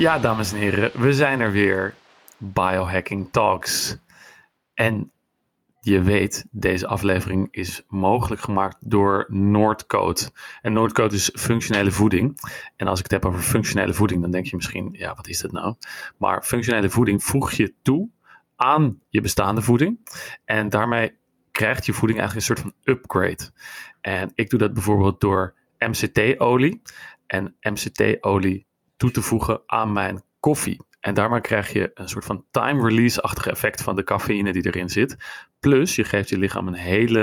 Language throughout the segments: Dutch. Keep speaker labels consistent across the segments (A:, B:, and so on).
A: Ja, dames en heren, we zijn er weer. Biohacking Talks. En je weet, deze aflevering is mogelijk gemaakt door Noordcode. En Noordcode is functionele voeding. En als ik het heb over functionele voeding, dan denk je misschien, ja, wat is dat nou? Maar functionele voeding voeg je toe aan je bestaande voeding. En daarmee krijgt je voeding eigenlijk een soort van upgrade. En ik doe dat bijvoorbeeld door MCT-olie. En MCT-olie toe te voegen aan mijn koffie. En daarmee krijg je een soort van time release-achtige effect van de cafeïne die erin zit. Plus je geeft je lichaam een hele,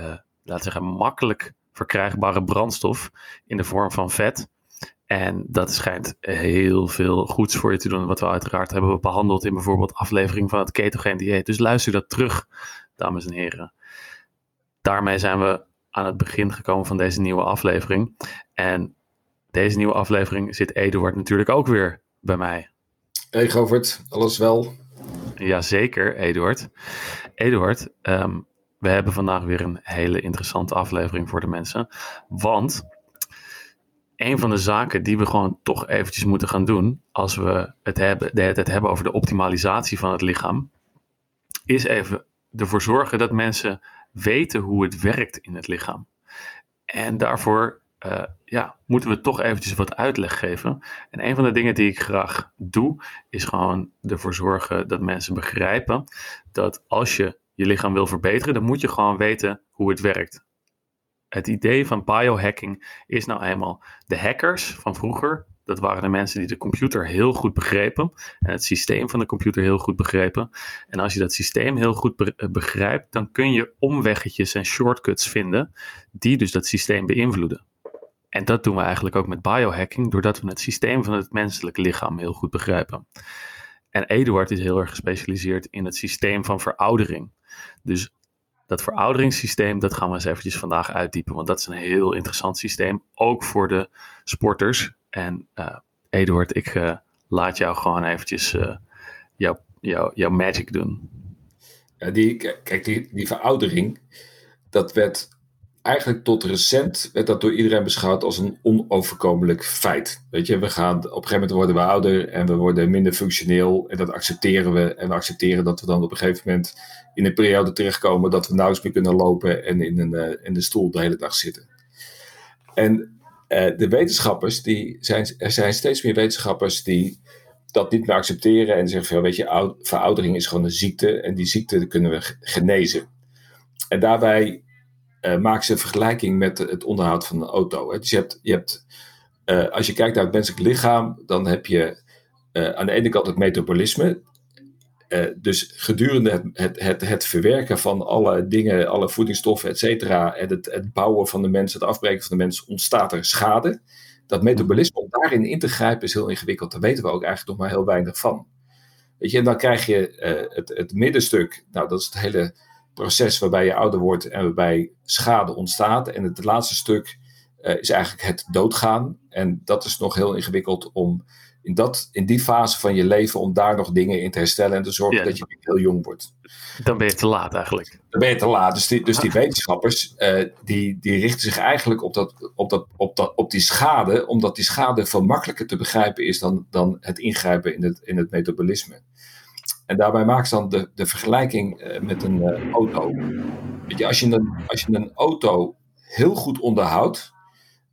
A: uh, laten we zeggen, makkelijk verkrijgbare brandstof in de vorm van vet. En dat schijnt heel veel goeds voor je te doen. Wat we uiteraard hebben behandeld in bijvoorbeeld aflevering van het ketogeen dieet. Dus luister dat terug, dames en heren. Daarmee zijn we aan het begin gekomen van deze nieuwe aflevering. En deze nieuwe aflevering zit Eduard natuurlijk ook weer bij mij.
B: Hey Govert, alles wel?
A: Jazeker, Eduard. Eduard, ehm, we hebben vandaag weer een hele interessante aflevering voor de mensen. Want een van de zaken die we gewoon toch eventjes moeten gaan doen, als we het hebben, het hebben over de optimalisatie van het lichaam, is even ervoor zorgen dat mensen weten hoe het werkt in het lichaam. En daarvoor uh, ja, moeten we toch eventjes wat uitleg geven. En een van de dingen die ik graag doe, is gewoon ervoor zorgen dat mensen begrijpen dat als je je lichaam wil verbeteren, dan moet je gewoon weten hoe het werkt. Het idee van biohacking is nou eenmaal de hackers van vroeger. Dat waren de mensen die de computer heel goed begrepen en het systeem van de computer heel goed begrepen. En als je dat systeem heel goed begrijpt, dan kun je omweggetjes en shortcuts vinden die dus dat systeem beïnvloeden. En dat doen we eigenlijk ook met biohacking, doordat we het systeem van het menselijk lichaam heel goed begrijpen. En Eduard is heel erg gespecialiseerd in het systeem van veroudering. Dus dat verouderingssysteem, dat gaan we eens eventjes vandaag uitdiepen, want dat is een heel interessant systeem, ook voor de sporters. En uh, Eduard, ik uh, laat jou gewoon eventjes uh, jouw jou, jou magic doen.
B: Ja, die, kijk, die veroudering, dat werd eigenlijk tot recent werd dat door iedereen beschouwd als een onoverkomelijk feit. Weet je, we gaan, op een gegeven moment worden we ouder en we worden minder functioneel en dat accepteren we. En we accepteren dat we dan op een gegeven moment in een periode terechtkomen dat we nauwelijks meer kunnen lopen en in een, uh, in de stoel de hele dag zitten. En uh, de wetenschappers, die zijn, er zijn steeds meer wetenschappers die dat niet meer accepteren en zeggen van, weet je, veroudering is gewoon een ziekte en die ziekte kunnen we genezen. En daarbij uh, maak ze een vergelijking met het onderhoud van een auto. Hè. Dus je hebt, je hebt uh, als je kijkt naar het menselijk lichaam, dan heb je uh, aan de ene kant het metabolisme. dus gedurende het, het, het, het, verwerken van alle dingen, alle voedingsstoffen, et cetera, en het, het bouwen van de mens, het afbreken van de mens, ontstaat er schade. Dat metabolisme, om daarin in te grijpen, is heel ingewikkeld. Daar weten we ook eigenlijk nog maar heel weinig van. Weet je, en dan krijg je het, het middenstuk, nou dat is het hele proces waarbij je ouder wordt en waarbij schade ontstaat. En het laatste stuk uh, is eigenlijk het doodgaan. En dat is nog heel ingewikkeld om in, dat, in die fase van je leven, om daar nog dingen in te herstellen en te zorgen ja. dat je heel jong wordt.
A: Dan ben je te laat eigenlijk.
B: Dan ben je te laat. Dus die, dus die wetenschappers, uh, die, die richten zich eigenlijk op, dat, op, dat, op, dat, op die schade, omdat die schade veel makkelijker te begrijpen is dan, dan het ingrijpen in het, in het metabolisme. En daarbij maakt ze dan de, de vergelijking uh, met een uh, auto. Weet je, als je een, als je een auto heel goed onderhoudt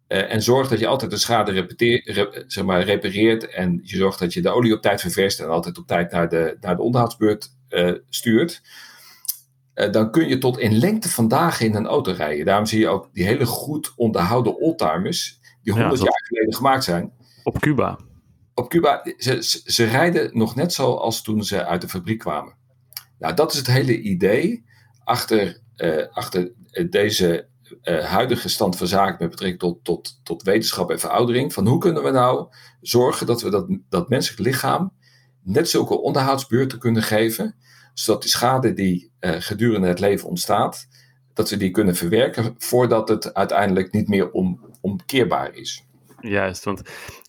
B: uh, en zorgt dat je altijd de schade repeteer, zeg maar, repareert en je zorgt dat je de olie op tijd ververst en altijd op tijd naar de, naar de onderhoudsbeurt stuurt, dan kun je tot in lengte van dagen in een auto rijden. Daarom zie je ook die hele goed onderhouden oldtimers, die 100 ja, jaar geleden gemaakt zijn.
A: Op Cuba
B: op Cuba, ze, ze, rijden nog net zo als toen ze uit de fabriek kwamen. Nou, dat is het hele idee achter, uh, achter deze uh, huidige stand van zaken met betrekking tot, tot, tot wetenschap en veroudering. Van hoe kunnen we nou zorgen dat we dat, dat menselijk lichaam net zulke onderhoudsbeurten kunnen geven, zodat die schade die gedurende het leven ontstaat, dat we die kunnen verwerken voordat het uiteindelijk niet meer om, omkeerbaar is.
A: Juist, want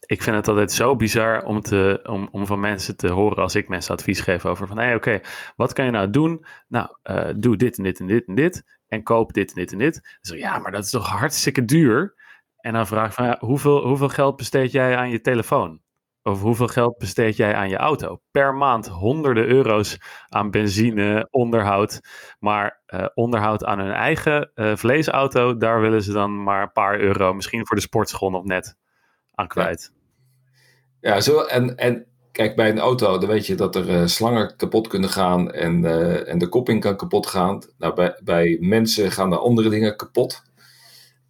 A: ik vind het altijd zo bizar om, te, om, om van mensen te horen als ik mensen advies geef over van, hé hey, oké, wat kan je nou doen? Nou, uh, doe dit en dit en dit en dit en koop dit en dit en dit. Zo, ja, maar dat is toch hartstikke duur? En dan vraag ik van, ja, hoeveel, hoeveel geld besteed jij aan je telefoon? Over hoeveel geld besteed jij aan je auto? Per maand honderden euro's aan benzine, onderhoud. Maar uh, onderhoud aan hun eigen uh, vleesauto, daar willen ze dan maar een paar euro, misschien voor de sportschool nog net, aan kwijt.
B: Ja, ja zo, en, en kijk, bij een auto, dan weet je dat er uh, slangen kapot kunnen gaan en, en de kopping kan kapot gaan. Nou, bij, bij mensen gaan er andere dingen kapot.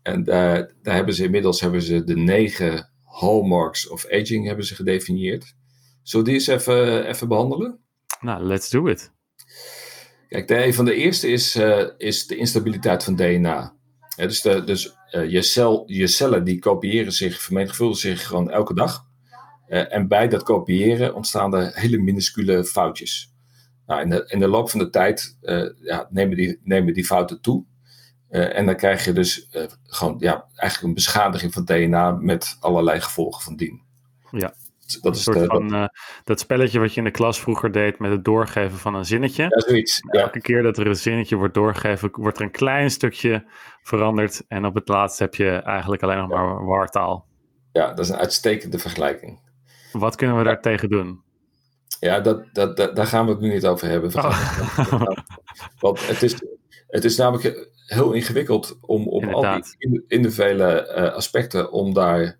B: En daar, daar hebben ze inmiddels hebben ze de negen hallmarks of aging hebben ze gedefinieerd. Zullen die eens even, even behandelen?
A: Nou, let's do it.
B: Kijk, de, een van de eerste is, uh, is de instabiliteit van DNA. dus de, dus uh, je, cel, je cellen die kopiëren zich, vermenigvuldigen zich gewoon elke dag. Uh, en bij dat kopiëren ontstaan er hele minuscule foutjes. Nou, in, de, in de loop van de tijd ja, nemen, die, nemen die fouten toe. Uh, en dan krijg je dus uh, gewoon ja, eigenlijk een beschadiging van DNA met allerlei gevolgen van dien.
A: Ja, dat is de, van, uh, dat spelletje wat je in de klas vroeger deed met het doorgeven van een zinnetje.
B: Ja, zoiets. Ja.
A: Elke keer dat er een zinnetje wordt doorgegeven, wordt er een klein stukje veranderd. En op het laatst heb je eigenlijk alleen nog ja. maar wartaal.
B: Ja, dat is een uitstekende vergelijking.
A: Wat kunnen we daar tegen doen?
B: Ja, dat, dat, dat, daar gaan we het nu niet over hebben. Oh. Want het is, het is namelijk heel ingewikkeld om op al die individuele uh, aspecten, om daar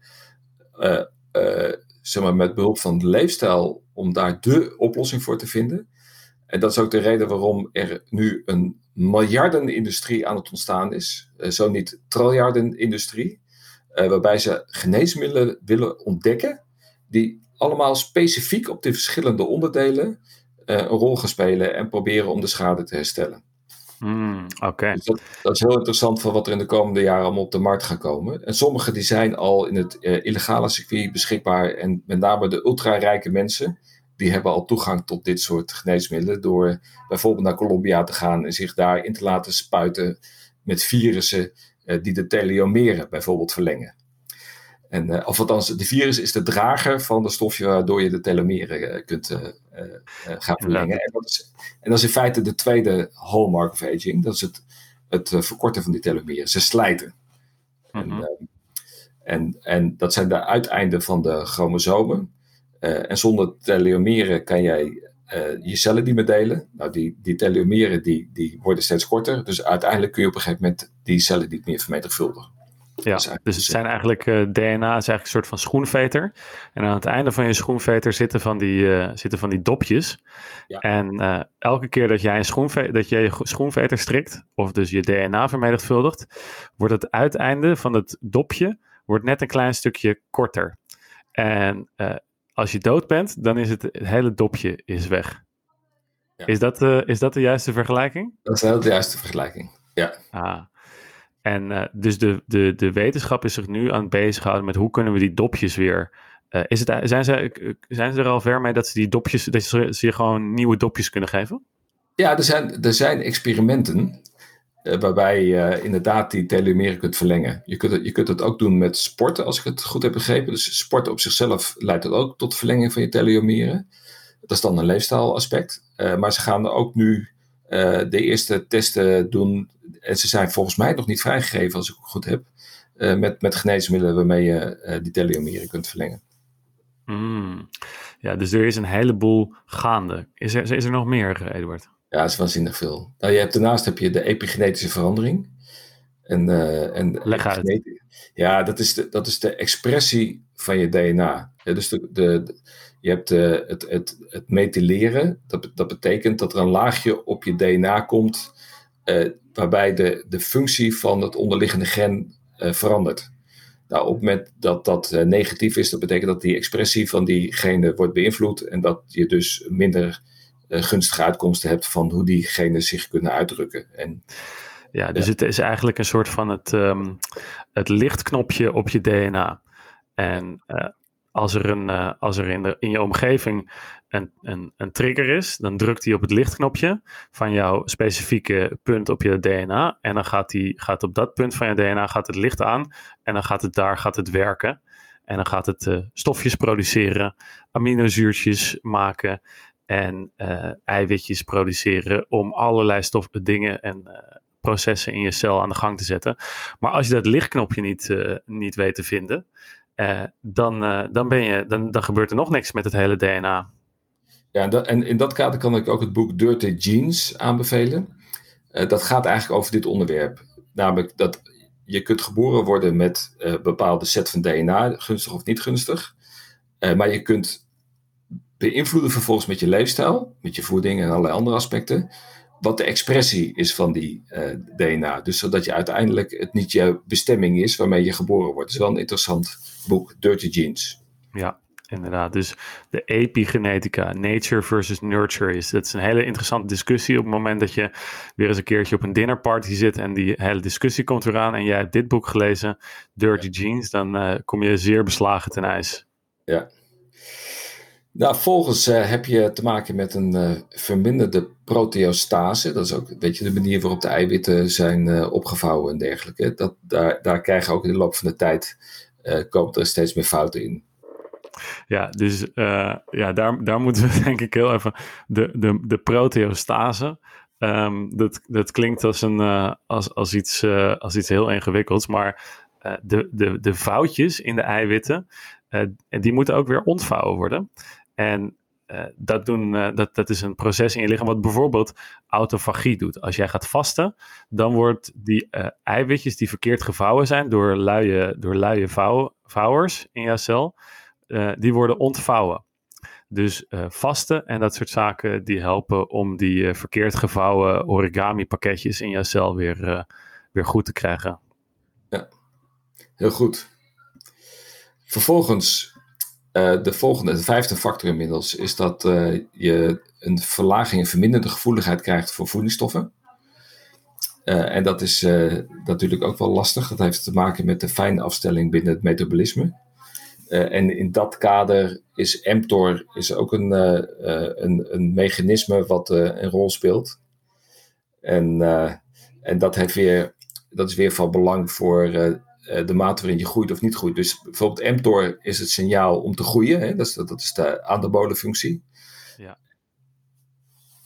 B: uh, uh, zeg maar, met behulp van de leefstijl, om daar de oplossing voor te vinden. En dat is ook de reden waarom er nu een miljardenindustrie aan het ontstaan is, zo niet triljardenindustrie, waarbij ze geneesmiddelen willen ontdekken die allemaal specifiek op de verschillende onderdelen een rol gaan spelen en proberen om de schade te herstellen.
A: Mm, Oké. Dus
B: dat, is heel interessant van wat er in de komende jaren allemaal op de markt gaat komen. En sommige die zijn al in het uh, illegale circuit beschikbaar. En met name de ultra-rijke mensen, die hebben al toegang tot dit soort geneesmiddelen. Door bijvoorbeeld naar Colombia te gaan en zich daar in te laten spuiten met virussen uh, die de teleomeren bijvoorbeeld verlengen. En, uh, of althans, de virus is de drager van de stofje waardoor je de telomeren uh, kunt uh, gaan verlengen. En dat, is, en dat is in feite de tweede hallmark of aging. Dat is het, het verkorten van die telomeren. Ze slijten. Mm -hmm. en, en, en, dat zijn de uiteinden van de chromosomen. en zonder telomeren kan jij je cellen niet meer delen. Nou, die, die telomeren die, die worden steeds korter. Dus uiteindelijk kun je op een gegeven moment die cellen niet meer vermenigvuldigen.
A: Ja, dus het zijn eigenlijk uh, DNA is eigenlijk een soort van schoenveter. En aan het einde van je schoenveter zitten van die, uh, zitten van die dopjes. Ja. En uh, elke keer dat jij een schoenveter, dat je, je schoenveter strikt, of dus je DNA vermenigvuldigt, wordt het uiteinde van het dopje wordt net een klein stukje korter. En als je dood bent, dan is het, het hele dopje is weg. Ja. Is, dat, is dat de juiste vergelijking?
B: Dat is wel de juiste vergelijking, ja.
A: Ah. En uh, dus de, de, de wetenschap is zich nu aan het bezighouden met hoe kunnen we die dopjes weer. Uh, is het, zijn, ze, zijn ze er al ver mee dat ze die dopjes, dat ze, ze gewoon nieuwe dopjes kunnen geven?
B: Ja, er zijn, er zijn experimenten uh, waarbij je inderdaad die telomeren kunt verlengen. Je kunt, je kunt het ook doen met sporten, als ik het goed heb begrepen. Dus sporten op zichzelf leidt het ook tot verlenging van je telomeren. Dat is dan een leefstijlaspect. maar ze gaan er ook nu de eerste testen doen en ze zijn volgens mij nog niet vrijgegeven, als ik het goed heb, uh, met, met geneesmiddelen waarmee je uh, die telomeren kunt verlengen.
A: Mm. Ja, dus er is een heleboel gaande. Is er, is er nog meer, eh, Eduard?
B: Ja, het is waanzinnig veel. Nou, je hebt, daarnaast heb je de epigenetische verandering. En, uh, en
A: Leg uit.
B: Ja, dat is, de, dat is de expressie van je DNA. Ja, dus de, de, je hebt uh, het, het, het methyleren. Dat, dat betekent dat er een laagje op je DNA komt uh, waarbij de, de functie van het onderliggende gen uh, verandert. Nou, op het moment dat dat negatief is, dat betekent dat die expressie van die genen wordt beïnvloed en dat je dus minder gunstige uitkomsten hebt van hoe die genen zich kunnen uitdrukken. En,
A: ja, dus het is eigenlijk een soort van het, um, het lichtknopje op je DNA. En als er, een, als er in, de, in je omgeving een, een, een trigger is, dan drukt hij op het lichtknopje van jouw specifieke punt op je DNA. En dan gaat, die, gaat op dat punt van je DNA gaat het licht aan. En dan gaat het daar gaat het werken. En dan gaat het uh, stofjes produceren, aminozuurtjes maken en uh, eiwitjes produceren om allerlei stof, dingen en processen in je cel aan de gang te zetten. Maar als je dat lichtknopje niet, niet weet te vinden, dan, dan, ben je, dan, dan gebeurt er nog niks met het hele DNA.
B: Ja, en, en in dat kader kan ik ook het boek Dirty Genes aanbevelen. dat gaat eigenlijk over dit onderwerp. Namelijk dat je kunt geboren worden met een bepaalde set van DNA, gunstig of niet gunstig. maar je kunt beïnvloeden vervolgens met je leefstijl, met je voeding en allerlei andere aspecten, wat de expressie is van die uh, eh, DNA. Dus zodat je uiteindelijk het niet jouw bestemming is waarmee je geboren wordt. Het is wel een interessant boek, Dirty Genes.
A: Ja, inderdaad. Dus de epigenetica, nature versus nurture is. Dat is een hele interessante discussie op het moment dat je weer eens een keertje op een dinnerparty zit en die hele discussie komt eraan en jij hebt dit boek gelezen, Dirty Genes, dan uh, kom je zeer beslagen ten ijs.
B: Ja, nou, volgens uh, heb je te maken met een uh, verminderde proteostase. Dat is ook een beetje de manier waarop de eiwitten zijn uh, opgevouwen en dergelijke. Dat, daar, daar krijgen ook in de loop van de tijd komen er steeds meer fouten in.
A: Ja, dus ja, daar, daar moeten we denk ik heel even. De, de, de proteostase. Um, dat, dat klinkt als, een, als, als, iets, als iets heel ingewikkelds. Maar de, de, de foutjes in de eiwitten. die moeten ook weer ontvouwen worden. En uh, dat, doen, uh, dat, dat is een proces in je lichaam wat bijvoorbeeld autofagie doet. Als jij gaat vasten, dan wordt die uh, eiwitjes die verkeerd gevouwen zijn door luie, door luie vouw, vouwers in jouw cel, die worden ontvouwen. Dus vasten en dat soort zaken die helpen om die verkeerd gevouwen origami pakketjes in jouw cel weer, weer goed te krijgen.
B: Ja, heel goed. Vervolgens uh, de volgende, de vijfde factor inmiddels, is dat uh, je een verlaging, een verminderde gevoeligheid krijgt voor voedingsstoffen. Uh, en dat is natuurlijk ook wel lastig. Dat heeft te maken met de fijne afstelling binnen het metabolisme. en in dat kader is mTOR is ook een, een, een mechanisme wat een rol speelt. En, en dat, heeft weer, dat is weer van belang voor eh, de mate waarin je groeit of niet groeit. Dus bijvoorbeeld mTOR is het signaal om te groeien. Hè? Dat, is, dat is de anabolenfunctie. Ja.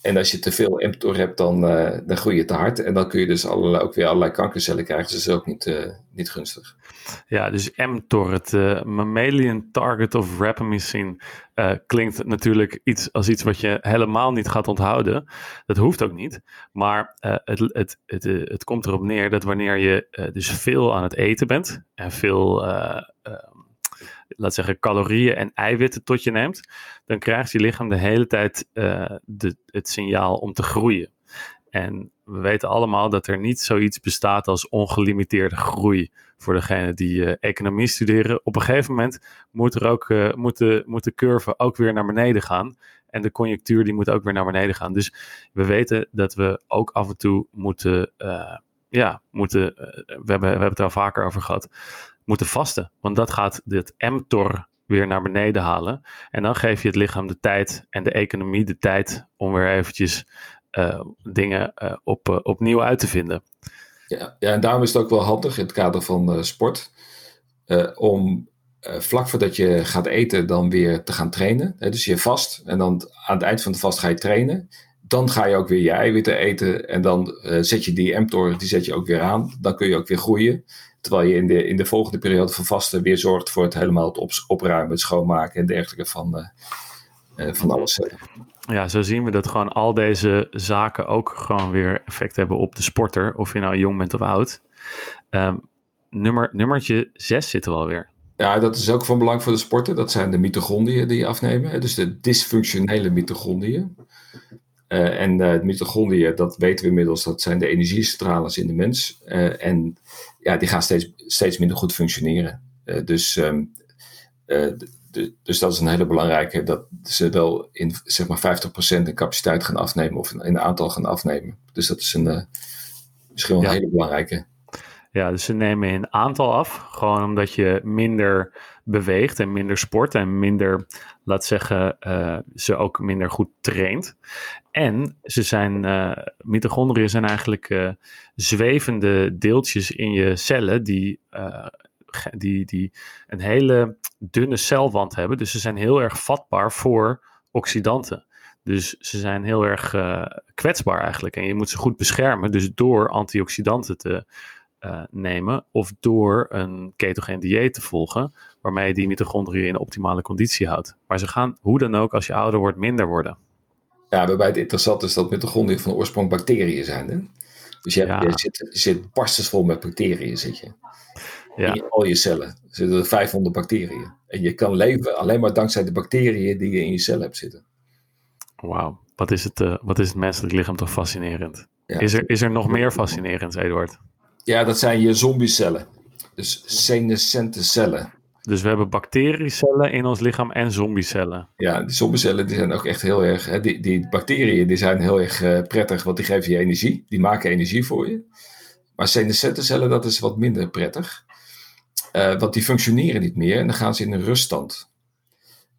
B: En als je te veel mTOR hebt, dan, uh, dan groei je te hard. En dan kun je dus allerlei, ook weer allerlei kankercellen krijgen. Dus is ook niet, uh, niet gunstig.
A: Ja, dus mTOR, het uh, mammalian target of rapamycin, klinkt natuurlijk iets als iets wat je helemaal niet gaat onthouden. Dat hoeft ook niet. Maar het, het, het, het komt erop neer dat wanneer je dus veel aan het eten bent en veel laat zeggen, calorieën en eiwitten tot je neemt, dan krijgt je lichaam de hele tijd uh, de, het signaal om te groeien. En we weten allemaal dat er niet zoiets bestaat als ongelimiteerde groei voor degene die uh, economie studeren. Op een gegeven moment moet, er ook, uh, moet, de, moet de curve ook weer naar beneden gaan. En de conjunctuur die moet ook weer naar beneden gaan. Dus we weten dat we ook af en toe moeten, ja, moeten we, hebben, we hebben het er al vaker over gehad, moeten vasten. Want dat gaat dit mTOR weer naar beneden halen. En dan geef je het lichaam de tijd en de economie de tijd om weer eventjes uh, dingen uh, op, uh, opnieuw uit te vinden.
B: Ja, ja, en daarom is het ook wel handig in het kader van sport om vlak voordat je gaat eten dan weer te gaan trainen. dus je vast en dan aan het eind van de vast ga je trainen. Dan ga je ook weer je eiwitten eten en dan zet je die mTOR, die zet je ook weer aan. Dan kun je ook weer groeien. Terwijl je in de, in de volgende periode van vasten weer zorgt voor het helemaal het opruimen, het schoonmaken en dergelijke van, uh, uh, van alles.
A: Ja, zo zien we dat gewoon al deze zaken ook gewoon weer effect hebben op de sporter, of je nou jong bent of oud. Um, nummer, nummertje 6 zit er alweer.
B: Ja, dat is ook van belang voor de sporter. Dat zijn de mitochondriën die afnemen. Dus de dysfunctionele mitochondriën. Uh, en uh, mitochondriën, dat weten we inmiddels, dat zijn de energiecentrales in de mens. Uh, en ja, die gaan steeds, steeds minder goed functioneren. dus, um, de, dus dat is een hele belangrijke, dat ze wel in zeg maar 50% in capaciteit gaan afnemen of in, in aantal gaan afnemen. Dus dat is een, misschien wel een hele belangrijke.
A: Ja, dus ze nemen in aantal af, gewoon omdat je minder beweegt en minder sport en minder, laat zeggen, uh, ze ook minder goed traint. En ze zijn, uh, mitochondriën zijn eigenlijk uh, zwevende deeltjes in je cellen die, die, die een hele dunne celwand hebben. Dus ze zijn heel erg vatbaar voor oxidanten. Dus ze zijn heel erg kwetsbaar eigenlijk. En je moet ze goed beschermen. Dus door antioxidanten te eh, nemen of door een ketogeen dieet te volgen, waarmee je die mitochondriën in optimale conditie houdt. Maar ze gaan hoe dan ook als je ouder wordt minder worden.
B: Ja, waarbij het interessant is dat mitochondriën van oorsprong bacteriën zijn. Hè? Dus je, hebt,
A: Ja.
B: je zit, je zit barstensvol met bacteriën, zit je.
A: Ja.
B: In al je cellen zitten er 500 bacteriën. En je kan leven alleen maar dankzij de bacteriën die je in je cellen hebt zitten.
A: Wauw, wat, is het, eh, wat is het menselijk lichaam toch fascinerend.
B: Ja.
A: Is, er, is er nog meer fascinerends, Eduard?
B: Ja, dat zijn je zombiecellen. Dus senescente cellen.
A: Dus we hebben bacteriecellen in ons lichaam en zombiecellen.
B: Ja, die zombiecellen die zijn ook echt heel erg. Hè, die, die bacteriën die zijn heel erg eh, prettig, want die geven je energie. Die maken energie voor je. Maar senescente cellen, dat is wat minder prettig. Eh, want die functioneren niet meer en dan gaan ze in een ruststand.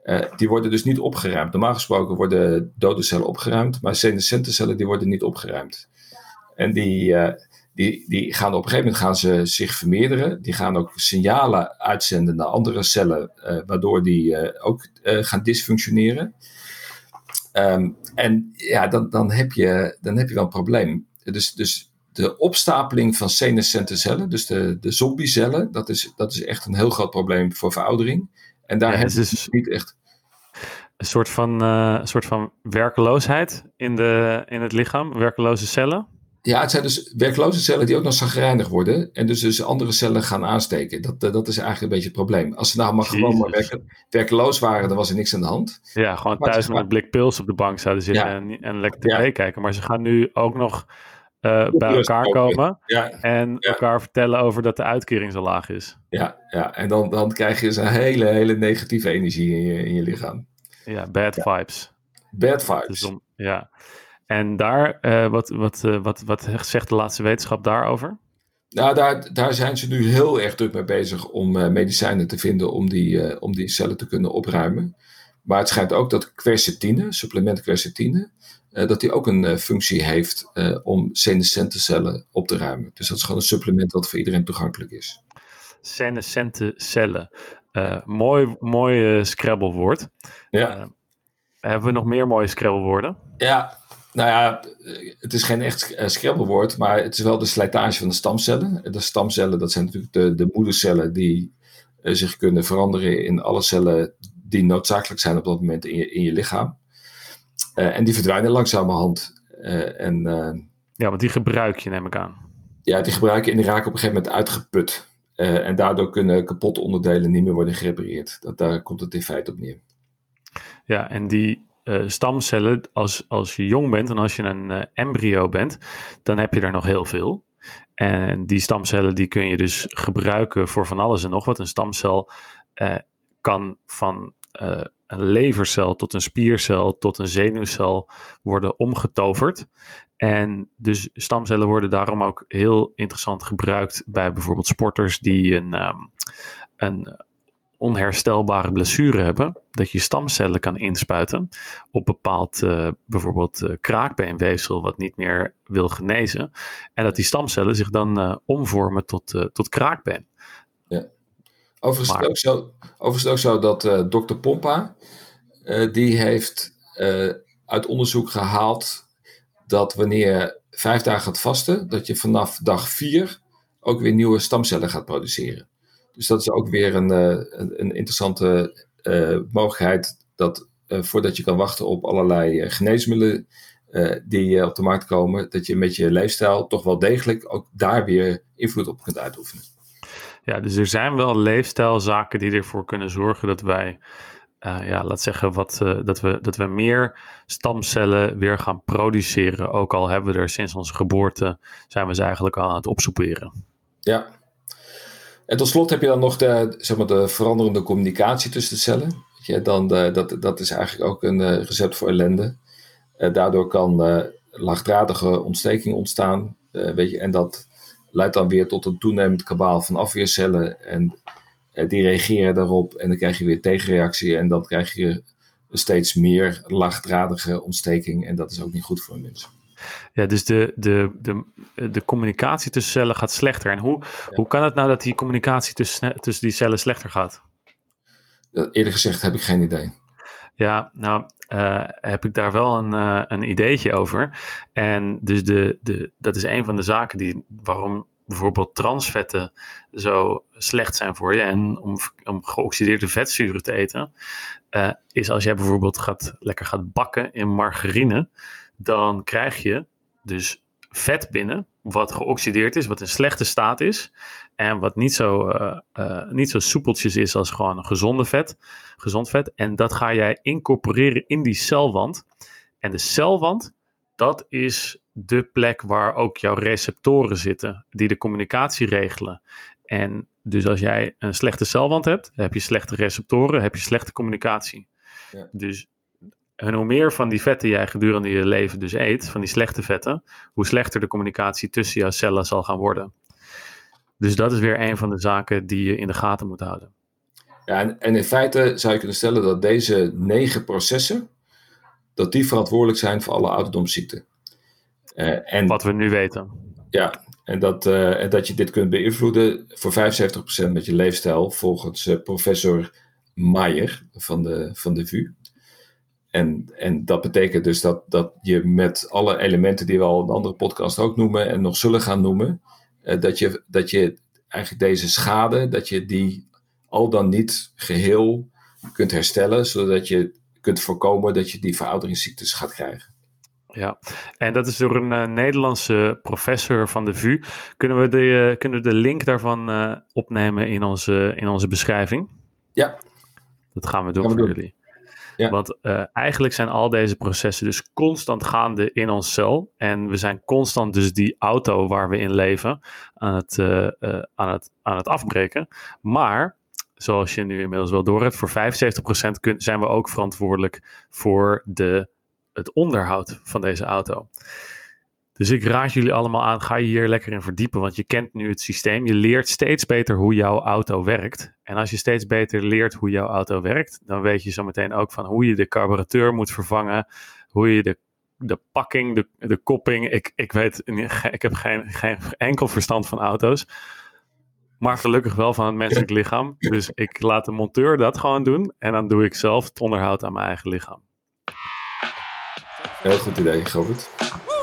B: Eh, die worden dus niet opgeruimd. Normaal gesproken worden dode cellen opgeruimd, maar senescente cellen die worden niet opgeruimd. En die, die, die gaan op een gegeven moment gaan ze zich vermeerderen. Die gaan ook signalen uitzenden naar andere cellen, eh, waardoor die eh, ook eh, gaan dysfunctioneren. Ehm, en ja, dan, dan, heb je, dan heb je wel een probleem. Dus, dus de opstapeling van senescente cellen, dus de, de zombiecellen, dat is, dat is echt een heel groot probleem voor veroudering. En daar
A: Ja,
B: hebben
A: het
B: we
A: is-
B: niet echt.
A: Een soort van, soort van werkeloosheid in, de, in het lichaam, werkeloze cellen.
B: Ja, het zijn dus werkloze cellen die ook nog zagrijnig worden. En dus, dus andere cellen gaan aansteken. Dat, eh, dat is eigenlijk een beetje het probleem. Als ze nou maar gewoon maar werkeloos waren, dan was er niks aan de hand.
A: Ja, gewoon
B: Maar
A: thuis met een blik pils op de bank zouden zitten
B: Ja.
A: en, en lekker tv
B: Ja.
A: kijken. Maar ze gaan nu ook nog eh, bij elkaar komen
B: Ja,
A: en elkaar vertellen over dat de uitkering zo laag is.
B: ja, ja. en dan, dan krijg je dus een hele, hele negatieve energie in je, in je lichaam.
A: Ja, bad vibes.
B: Bad vibes.
A: Dus om, ja. En daar, eh, wat, wat, eh, wat, wat zegt de laatste wetenschap daarover?
B: Nou, daar, daar zijn ze nu heel erg druk mee bezig om eh, medicijnen te vinden om die, om die cellen te kunnen opruimen. Maar het schijnt ook dat quercetine, supplement quercetine, dat die ook een functie heeft om senescente cellen op te ruimen. Dus dat is gewoon een supplement dat voor iedereen toegankelijk is.
A: Senescente cellen. Mooi mooi eh, Scrabble-woord.
B: Ja,
A: hebben we nog meer mooie Scrabble-woorden?
B: ja nou ja, eh, het is geen echt uh, scrabblewoord, maar het is wel de slijtage van de stamcellen. De stamcellen, dat zijn natuurlijk de, de moedercellen die eh, zich kunnen veranderen in alle cellen die noodzakelijk zijn op dat moment in je, in je lichaam. Uh, en die verdwijnen langzamerhand. Uh, en,
A: ja, want die gebruik je, neem ik aan.
B: Ja, die gebruiken en die raken op een gegeven moment uitgeput. En daardoor kunnen kapotte onderdelen niet meer worden gerepareerd. Dat, daar komt het in feite op neer.
A: Ja, en die uh, stamcellen, als, als je jong bent en als je een uh, embryo bent, dan heb je er nog heel veel. En die stamcellen die kun je dus gebruiken voor van alles en nog wat. Een stamcel uh, kan van een levercel tot een spiercel tot een zenuwcel worden omgetoverd. En dus stamcellen worden daarom ook heel interessant gebruikt bij bijvoorbeeld sporters die een, um, een onherstelbare blessure hebben. Dat je stamcellen kan inspuiten op bepaald uh, bijvoorbeeld uh, kraakbeenweefsel wat niet meer wil genezen. En dat die stamcellen zich dan uh, omvormen tot, tot kraakbeen.
B: Ja. Overigens, maar, ook zo, overigens ook zo dat dokter Pompa, die heeft uit onderzoek gehaald dat wanneer je vijf dagen gaat vasten, dat je vanaf dag vier ook weer nieuwe stamcellen gaat produceren. Dus dat is ook weer een, een, een interessante mogelijkheid dat voordat je kan wachten op allerlei geneesmiddelen die op de markt komen, dat je met je leefstijl toch wel degelijk ook daar weer invloed op kunt uitoefenen.
A: Ja, dus er zijn wel leefstijlzaken die ervoor kunnen zorgen dat wij, uh, ja, laat zeggen, wat, uh, dat, we, dat we meer stamcellen weer gaan produceren. Ook al hebben we er sinds onze geboorte, zijn we ze eigenlijk al aan het opsoeperen.
B: Ja. En tot slot heb je dan nog de, zeg maar, de veranderende communicatie tussen de cellen. Ja, dan de, dat, dat is eigenlijk ook een uh, recept voor ellende. daardoor kan laagdradige ontsteking ontstaan. weet je, en dat leidt dan weer tot een toenemend kabaal van afweercellen. En uh, die reageren daarop en dan krijg je weer tegenreactie. En dan krijg je steeds meer laagdradige ontsteking. En dat is ook niet goed voor een mens.
A: Ja, dus de, de, de, de communicatie tussen cellen gaat slechter. En hoe, ja. hoe kan het nou dat die communicatie tussen, tussen die cellen slechter gaat?
B: Eerlijk gezegd heb ik geen idee.
A: Ja, nou uh, heb ik daar wel een, uh, een ideetje over. En dus de, de, dat is een van de zaken die, waarom bijvoorbeeld transvetten zo slecht zijn voor je en om, om geoxideerde vetzuren te eten, uh, is als jij bijvoorbeeld gaat, lekker gaat bakken in margarine, dan krijg je dus vet binnen, wat geoxideerd is, wat in slechte staat is. En wat niet zo, uh, uh, niet zo soepeltjes is als gewoon een gezonde vet, gezond vet. En dat ga jij incorporeren in die celwand. En de celwand, dat is de plek waar ook jouw receptoren zitten, die de communicatie regelen. En dus als jij een slechte celwand hebt, heb je slechte receptoren, heb je slechte communicatie. Ja. Dus en hoe meer van die vetten jij gedurende je leven dus eet, van die slechte vetten, hoe slechter de communicatie tussen jouw cellen zal gaan worden. Dus dat is weer een van de zaken die je in de gaten moet houden.
B: Ja, en, en in feite zou je kunnen stellen dat deze negen processen, dat die verantwoordelijk zijn voor alle ouderdomsziekten.
A: Uh, en, Wat we nu weten.
B: Ja, en dat, uh, en dat je dit kunt beïnvloeden voor 75% met je leefstijl, volgens uh, professor Maier van de, van de VU. En, en dat betekent dus dat, dat je met alle elementen die we al in andere podcast ook noemen en nog zullen gaan noemen, uh, dat, je, dat je eigenlijk deze schade, dat je die al dan niet geheel kunt herstellen, zodat je kunt voorkomen dat je die verouderingsziektes gaat krijgen.
A: Ja, en dat is door een uh, Nederlandse professor van de VU. Kunnen we de, uh, kunnen we de link daarvan uh, opnemen in onze, in onze beschrijving?
B: Ja.
A: Dat gaan we doen gaan we voor doen. jullie. Want uh, eigenlijk zijn al deze processen dus constant gaande in ons cel. En we zijn constant dus die auto waar we in leven aan het, uh, uh, aan het, aan het afbreken. Maar, zoals je nu inmiddels wel door hebt, voor 75% kun, zijn we ook verantwoordelijk voor de, het onderhoud van deze auto. Dus ik raad jullie allemaal aan, ga je hier lekker in verdiepen, want je kent nu het systeem. Je leert steeds beter hoe jouw auto werkt. En als je steeds beter leert hoe jouw auto werkt, dan weet je zo meteen ook van hoe je de carburateur moet vervangen, hoe je de, de pakking, de, de kopping. Ik, ik weet, ik heb geen, geen enkel verstand van auto's. Maar gelukkig wel van het menselijk lichaam. Dus ik laat de monteur dat gewoon doen. En dan doe ik zelf het onderhoud aan mijn eigen lichaam.
B: Heel goed idee, Robert.